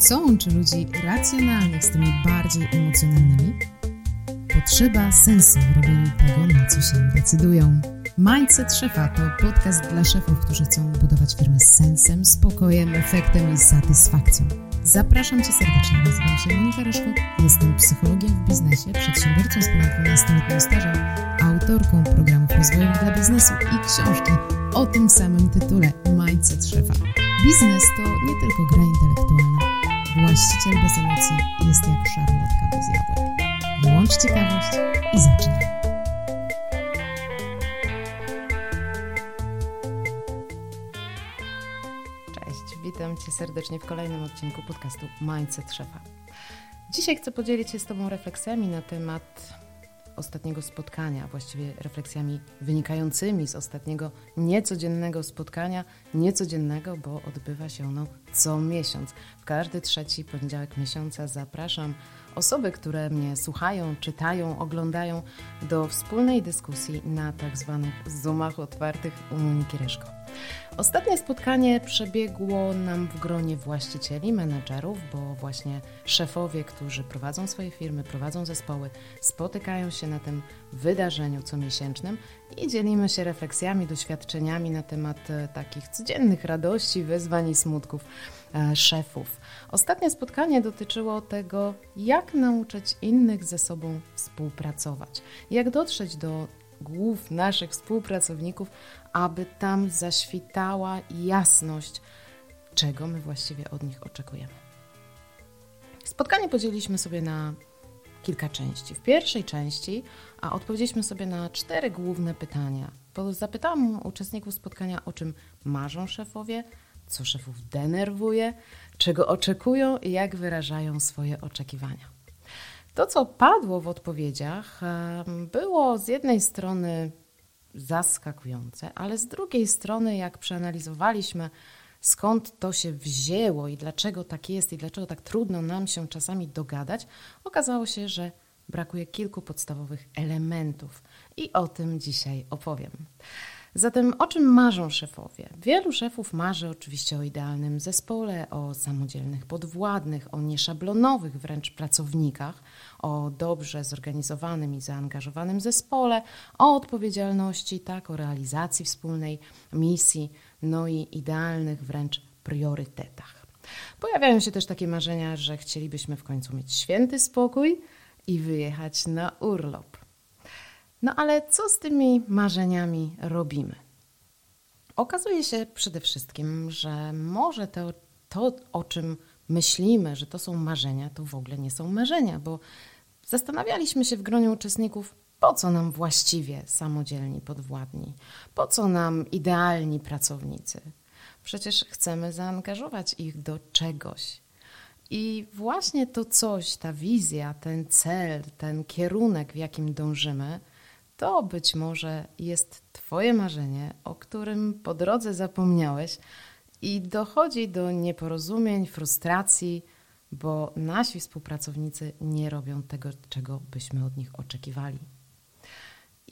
Co łączy ludzi racjonalnych z tymi bardziej emocjonalnymi? Potrzeba sensu w robieniu tego, na co się decydują. Mindset Szefa to podcast dla szefów, którzy chcą budować firmy z sensem, spokojem, efektem i satysfakcją. Zapraszam Cię serdecznie. Nazywam się Monika Ryszko. Jestem psychologiem w biznesie, przedsiębiorcą z ponad 12-letnim stażem, autorką programów rozwojowych dla biznesu i książki o tym samym tytule Mindset Szefa. Biznes to nie tylko gra intelektualna. Właściciel bez emocji jest jak szarlotka bez jabłek. Włącz ciekawość i zaczynaj. Cześć, witam Cię serdecznie w kolejnym odcinku podcastu Mindset Szefa. Dzisiaj chcę podzielić się z Tobą refleksjami na temat ostatniego spotkania, właściwie refleksjami wynikającymi z ostatniego niecodziennego spotkania, niecodziennego, bo odbywa się ono co miesiąc. W każdy trzeci poniedziałek miesiąca zapraszam osoby, które mnie słuchają, czytają, oglądają do wspólnej dyskusji na tak zwanych Zoomach otwartych u Moniki Ryszko. Ostatnie spotkanie przebiegło nam w gronie właścicieli, menedżerów, bo właśnie szefowie, którzy prowadzą swoje firmy, prowadzą zespoły, spotykają się na tym wydarzeniu comiesięcznym i dzielimy się refleksjami, doświadczeniami na temat e, takich codziennych radości, wyzwań i smutków e, szefów. Ostatnie spotkanie dotyczyło tego, jak nauczyć innych ze sobą współpracować, jak dotrzeć do głów naszych współpracowników, aby tam zaświtała jasność, czego my właściwie od nich oczekujemy. Spotkanie podzieliliśmy sobie na kilka części. W pierwszej części a odpowiedzieliśmy sobie na cztery główne pytania. Zapytałam uczestników spotkania, o czym marzą szefowie, co szefów denerwuje, czego oczekują i jak wyrażają swoje oczekiwania. To, co padło w odpowiedziach, było z jednej strony zaskakujące, ale z drugiej strony, jak przeanalizowaliśmy, skąd to się wzięło i dlaczego tak jest i dlaczego tak trudno nam się czasami dogadać, okazało się, że brakuje kilku podstawowych elementów i o tym dzisiaj opowiem. Zatem o czym marzą szefowie? Wielu szefów marzy oczywiście o idealnym zespole, o samodzielnych podwładnych, o nieszablonowych wręcz pracownikach, o dobrze zorganizowanym i zaangażowanym zespole, o odpowiedzialności, tak, o realizacji wspólnej misji, no i idealnych wręcz priorytetach. Pojawiają się też takie marzenia, że chcielibyśmy w końcu mieć święty spokój i wyjechać na urlop. No ale co z tymi marzeniami robimy? Okazuje się przede wszystkim, że może to, to, o czym myślimy, że to są marzenia, to w ogóle nie są marzenia, bo zastanawialiśmy się w gronie uczestników, po co nam właściwie samodzielni podwładni, po co nam idealni pracownicy. Przecież chcemy zaangażować ich do czegoś. I właśnie to coś, ta wizja, ten cel, ten kierunek, w jakim dążymy, to być może jest Twoje marzenie, o którym po drodze zapomniałeś i dochodzi do nieporozumień, frustracji, bo nasi współpracownicy nie robią tego, czego byśmy od nich oczekiwali.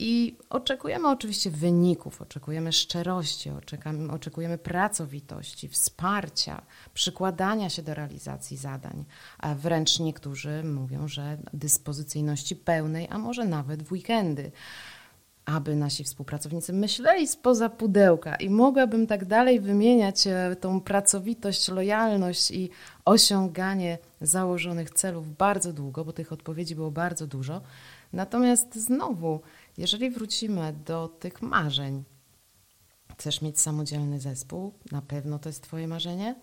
I oczekujemy oczywiście wyników, oczekujemy szczerości, oczekujemy, oczekujemy pracowitości, wsparcia, przykładania się do realizacji zadań. A wręcz niektórzy mówią, że dyspozycyjności pełnej, a może nawet w weekendy aby nasi współpracownicy myśleli spoza pudełka i mogłabym tak dalej wymieniać e, tą pracowitość, lojalność i osiąganie założonych celów bardzo długo, bo tych odpowiedzi było bardzo dużo. Natomiast znowu, jeżeli wrócimy do tych marzeń, chcesz mieć samodzielny zespół, na pewno to jest Twoje marzenie,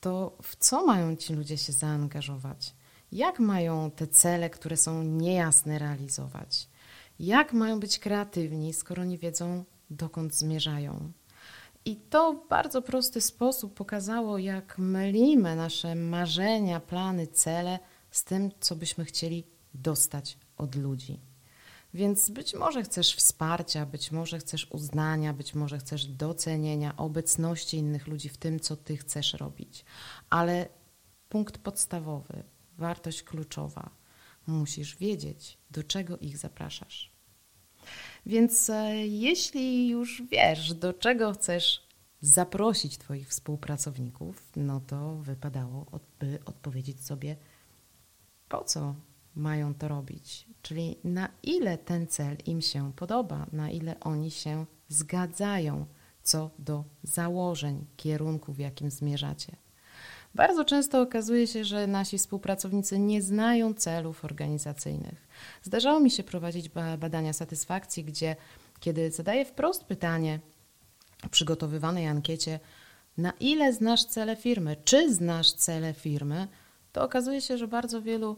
to w co mają ci ludzie się zaangażować? Jak mają te cele, które są niejasne, realizować? Jak mają być kreatywni, skoro nie wiedzą, dokąd zmierzają? I to w bardzo prosty sposób pokazało, jak mylimy nasze marzenia, plany, cele z tym, co byśmy chcieli dostać od ludzi. Więc być może chcesz wsparcia, być może chcesz uznania, być może chcesz docenienia, obecności innych ludzi w tym, co ty chcesz robić. Ale punkt podstawowy, wartość kluczowa, musisz wiedzieć, do czego ich zapraszasz. Więc e, jeśli już wiesz, do czego chcesz zaprosić Twoich współpracowników, no to wypadało, by odpowiedzieć sobie, po co mają to robić, czyli na ile ten cel im się podoba, na ile oni się zgadzają co do założeń, kierunku, w jakim zmierzacie. Bardzo często okazuje się, że nasi współpracownicy nie znają celów organizacyjnych. Zdarzało mi się prowadzić badania satysfakcji, gdzie kiedy zadaję wprost pytanie w przygotowywanej ankiecie, na ile znasz cele firmy, czy znasz cele firmy, to okazuje się, że bardzo wielu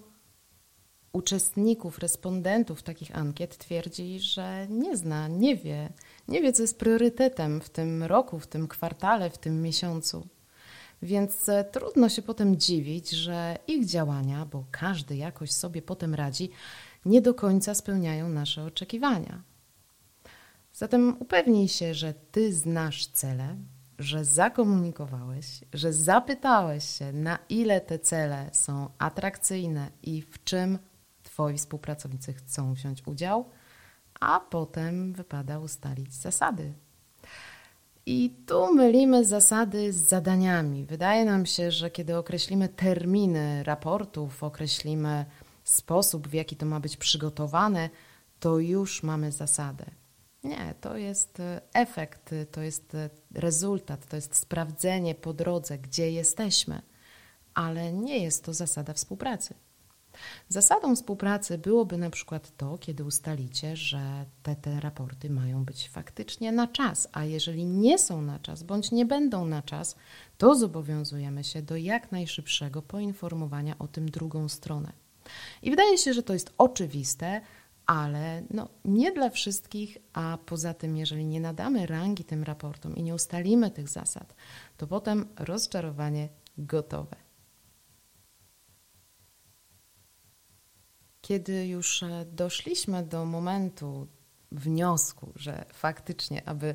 uczestników, respondentów takich ankiet twierdzi, że nie zna, nie wie, nie wie, co jest priorytetem w tym roku, w tym kwartale, w tym miesiącu. Więc e, trudno się potem dziwić, że ich działania, bo każdy jakoś sobie potem radzi, nie do końca spełniają nasze oczekiwania. Zatem upewnij się, że ty znasz cele, że zakomunikowałeś, że zapytałeś się, na ile te cele są atrakcyjne i w czym twoi współpracownicy chcą wziąć udział, a potem wypada ustalić zasady. I tu mylimy zasady z zadaniami. Wydaje nam się, że kiedy określimy terminy raportów, określimy sposób, w jaki to ma być przygotowane, to już mamy zasadę. Nie, to jest e, efekt, to jest e, rezultat, to jest sprawdzenie po drodze, gdzie jesteśmy, ale nie jest to zasada współpracy. Zasadą współpracy byłoby na przykład to, kiedy ustalicie, że te, te raporty mają być faktycznie na czas, a jeżeli nie są na czas bądź nie będą na czas, to zobowiązujemy się do jak najszybszego poinformowania o tym drugą stronę. I wydaje się, że to jest oczywiste, ale no, nie dla wszystkich, a poza tym, jeżeli nie nadamy rangi tym raportom i nie ustalimy tych zasad, to potem rozczarowanie gotowe. Kiedy już e, doszliśmy do momentu wniosku, że faktycznie, aby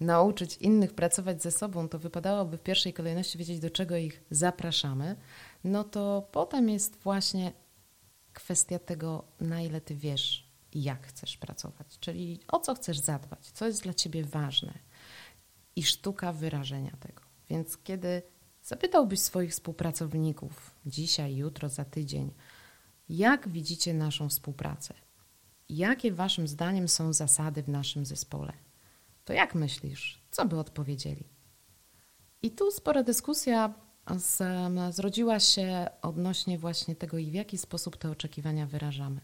nauczyć innych pracować ze sobą, to wypadałoby w pierwszej kolejności wiedzieć, do czego ich zapraszamy, no to potem jest właśnie kwestia tego, na ile ty wiesz, jak chcesz pracować, czyli o co chcesz zadbać, co jest dla ciebie ważne i sztuka wyrażenia tego. Więc kiedy zapytałbyś swoich współpracowników dzisiaj, jutro, za tydzień, jak widzicie naszą współpracę? Jakie Waszym zdaniem są zasady w naszym zespole? To jak myślisz, co by odpowiedzieli? I tu spora dyskusja z, zrodziła się odnośnie właśnie tego w jaki sposób te oczekiwania wyrażamy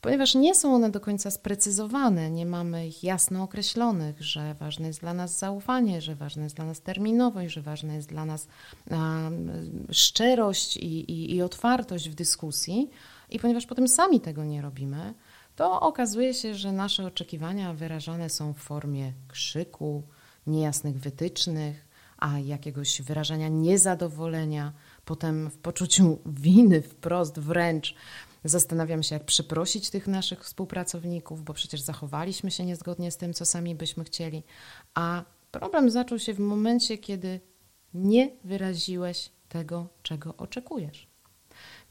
ponieważ nie są one do końca sprecyzowane, nie mamy ich jasno określonych, że ważne jest dla nas zaufanie, że ważna jest dla nas terminowość, że ważna jest dla nas um, szczerość i, i, i otwartość w dyskusji, i ponieważ potem sami tego nie robimy, to okazuje się, że nasze oczekiwania wyrażane są w formie krzyku, niejasnych wytycznych, a jakiegoś wyrażania niezadowolenia, potem w poczuciu winy wprost wręcz Zastanawiam się, jak przeprosić tych naszych współpracowników, bo przecież zachowaliśmy się niezgodnie z tym, co sami byśmy chcieli. A problem zaczął się w momencie, kiedy nie wyraziłeś tego, czego oczekujesz.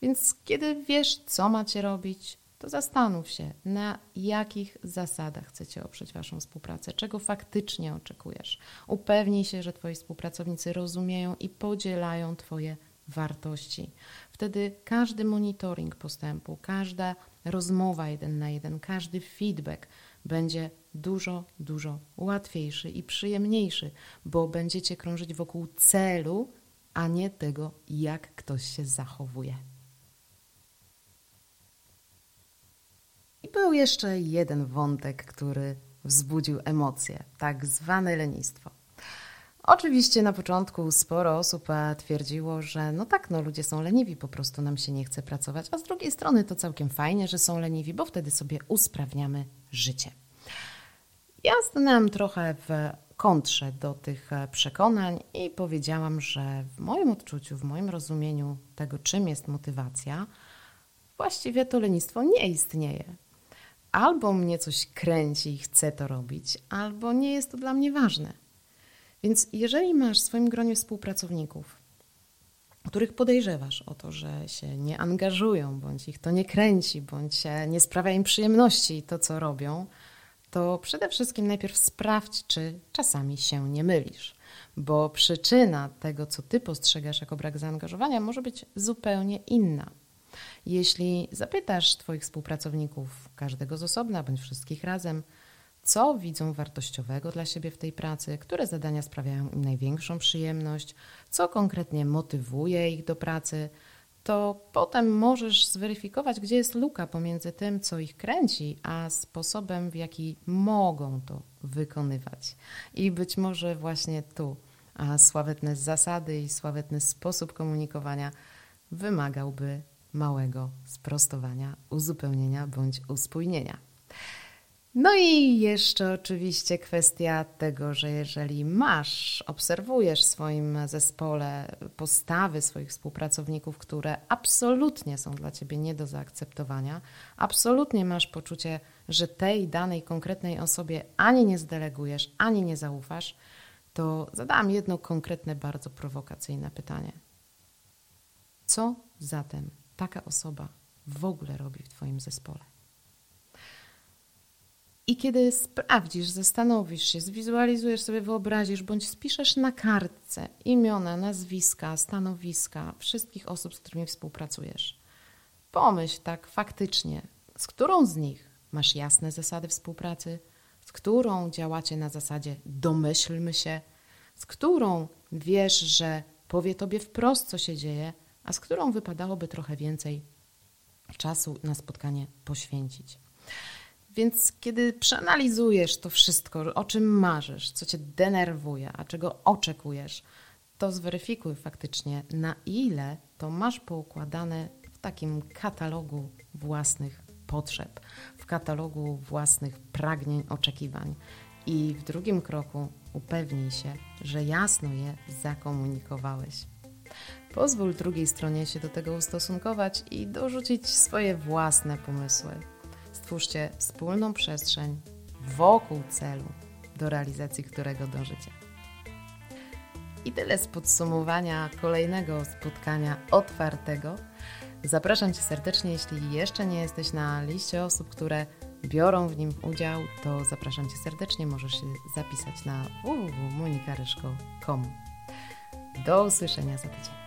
Więc kiedy wiesz, co macie robić, to zastanów się, na jakich zasadach chcecie oprzeć Waszą współpracę, czego faktycznie oczekujesz. Upewnij się, że Twoi współpracownicy rozumieją i podzielają Twoje wartości. Wtedy każdy monitoring postępu, każda rozmowa jeden na jeden, każdy feedback będzie dużo, dużo łatwiejszy i przyjemniejszy, bo będziecie krążyć wokół celu, a nie tego, jak ktoś się zachowuje. I był jeszcze jeden wątek, który wzbudził emocje, tak zwane lenistwo. Oczywiście na początku sporo osób e, twierdziło, że no tak, no ludzie są leniwi, po prostu nam się nie chce pracować, a z drugiej strony to całkiem fajnie, że są leniwi, bo wtedy sobie usprawniamy życie. Ja stanęłam trochę w kontrze do tych e, przekonań i powiedziałam, że w moim odczuciu, w moim rozumieniu tego, czym jest motywacja, właściwie to lenistwo nie istnieje. Albo mnie coś kręci i chcę to robić, albo nie jest to dla mnie ważne. Więc jeżeli masz w swoim gronie współpracowników, których podejrzewasz o to, że się nie angażują, bądź ich to nie kręci, bądź nie sprawia im przyjemności to, co robią, to przede wszystkim najpierw sprawdź, czy czasami się nie mylisz, bo przyczyna tego, co ty postrzegasz jako brak zaangażowania, może być zupełnie inna. Jeśli zapytasz Twoich współpracowników, każdego z osobna bądź wszystkich razem, co widzą wartościowego dla siebie w tej pracy, które zadania sprawiają im największą przyjemność, co konkretnie motywuje ich do pracy, to potem możesz zweryfikować, gdzie jest luka pomiędzy tym, co ich kręci, a sposobem, w jaki mogą to wykonywać. I być może właśnie tu a sławetne zasady i sławetny sposób komunikowania wymagałby małego sprostowania, uzupełnienia bądź uspójnienia. No i jeszcze oczywiście kwestia tego, że jeżeli masz, obserwujesz w swoim zespole postawy swoich współpracowników, które absolutnie są dla ciebie nie do zaakceptowania, absolutnie masz poczucie, że tej danej konkretnej osobie ani nie zdelegujesz, ani nie zaufasz, to zadam jedno konkretne, bardzo prowokacyjne pytanie. Co zatem taka osoba w ogóle robi w Twoim zespole? I kiedy sprawdzisz, zastanowisz się, zwizualizujesz sobie, wyobrazisz, bądź spiszesz na kartce imiona, nazwiska, stanowiska wszystkich osób, z którymi współpracujesz, pomyśl tak faktycznie, z którą z nich masz jasne zasady współpracy, z którą działacie na zasadzie domyślmy się, z którą wiesz, że powie tobie wprost, co się dzieje, a z którą wypadałoby trochę więcej czasu na spotkanie poświęcić. Więc kiedy przeanalizujesz to wszystko, o czym marzysz, co cię denerwuje, a czego oczekujesz, to zweryfikuj faktycznie, na ile to masz poukładane w takim katalogu własnych potrzeb, w katalogu własnych pragnień, oczekiwań. I w drugim kroku upewnij się, że jasno je zakomunikowałeś. Pozwól drugiej stronie się do tego ustosunkować i dorzucić swoje własne pomysły. Stwórzcie wspólną przestrzeń wokół celu, do realizacji którego dążycie. I tyle z podsumowania kolejnego spotkania otwartego. Zapraszam Cię serdecznie, jeśli jeszcze nie jesteś na liście osób, które biorą w nim udział, to zapraszam Cię serdecznie. Możesz się zapisać na www.monikaryszko.com. Do usłyszenia za tydzień.